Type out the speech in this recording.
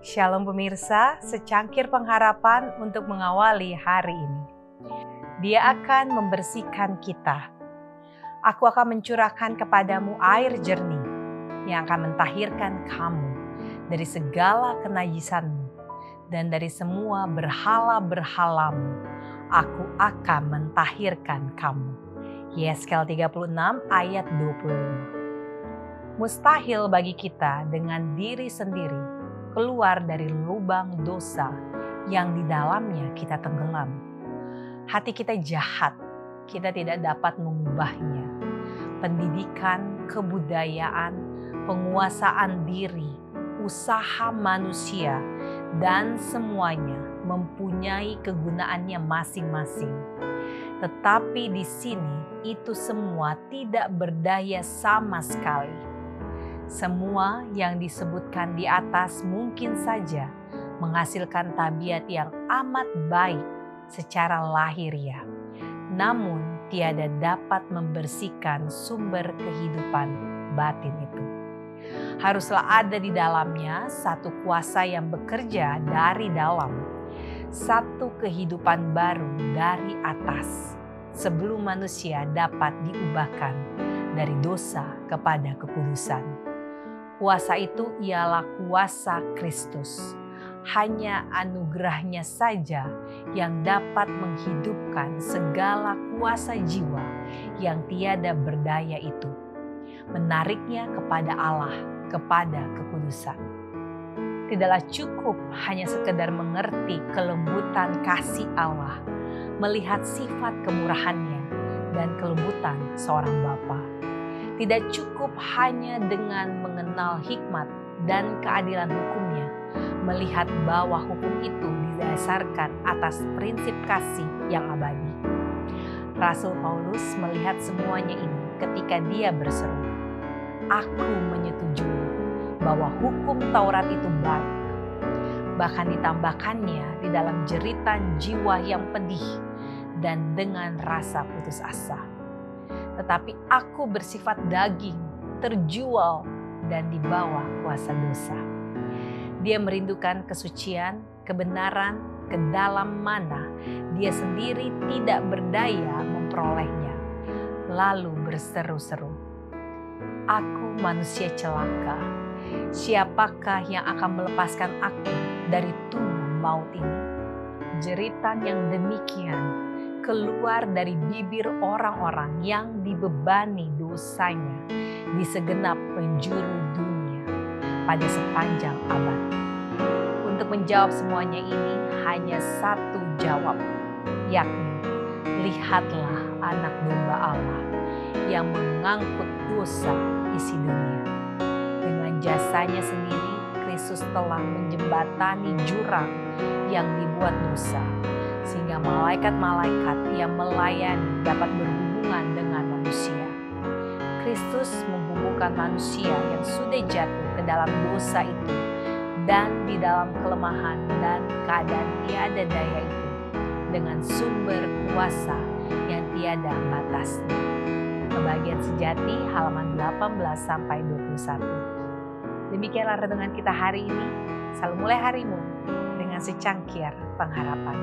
Shalom pemirsa, secangkir pengharapan untuk mengawali hari ini. Dia akan membersihkan kita. Aku akan mencurahkan kepadamu air jernih yang akan mentahirkan kamu dari segala kenajisanmu dan dari semua berhala-berhalamu. Aku akan mentahirkan kamu. Yeskel 36 ayat 25. Mustahil bagi kita dengan diri sendiri keluar dari lubang dosa yang di dalamnya kita tenggelam. Hati kita jahat, kita tidak dapat mengubahnya. Pendidikan, kebudayaan, penguasaan diri, usaha manusia, dan semuanya mempunyai kegunaannya masing-masing. Tetapi di sini itu semua tidak berdaya sama sekali semua yang disebutkan di atas mungkin saja menghasilkan tabiat yang amat baik secara lahiriah, namun tiada dapat membersihkan sumber kehidupan batin itu. Haruslah ada di dalamnya satu kuasa yang bekerja dari dalam, satu kehidupan baru dari atas, sebelum manusia dapat diubahkan dari dosa kepada kekudusan. Kuasa itu ialah kuasa Kristus. Hanya anugerahnya saja yang dapat menghidupkan segala kuasa jiwa yang tiada berdaya itu. Menariknya kepada Allah, kepada kekudusan. Tidaklah cukup hanya sekedar mengerti kelembutan kasih Allah, melihat sifat kemurahannya dan kelembutan seorang Bapa tidak cukup hanya dengan mengenal hikmat dan keadilan hukumnya, melihat bahwa hukum itu didasarkan atas prinsip kasih yang abadi. Rasul Paulus melihat semuanya ini ketika dia berseru, Aku menyetujui bahwa hukum Taurat itu baik. Bahkan ditambahkannya di dalam jeritan jiwa yang pedih dan dengan rasa putus asa tetapi aku bersifat daging, terjual, dan dibawa kuasa dosa. Dia merindukan kesucian, kebenaran, ke dalam mana dia sendiri tidak berdaya memperolehnya. Lalu berseru-seru, Aku manusia celaka, siapakah yang akan melepaskan aku dari tubuh maut ini? Jeritan yang demikian keluar dari bibir orang-orang yang dibebani dosanya di segenap penjuru dunia pada sepanjang abad. Untuk menjawab semuanya ini hanya satu jawab, yakni lihatlah anak domba Allah yang mengangkut dosa isi dunia. Dengan jasanya sendiri, Kristus telah menjembatani jurang yang dibuat dosa sehingga malaikat-malaikat yang melayani dapat berhubungan dengan manusia. Kristus menghubungkan manusia yang sudah jatuh ke dalam dosa itu dan di dalam kelemahan dan keadaan tiada daya itu dengan sumber kuasa yang tiada batasnya. Kebagian sejati halaman 18 sampai 21. Demikianlah renungan kita hari ini. Selalu mulai harimu dengan secangkir pengharapan.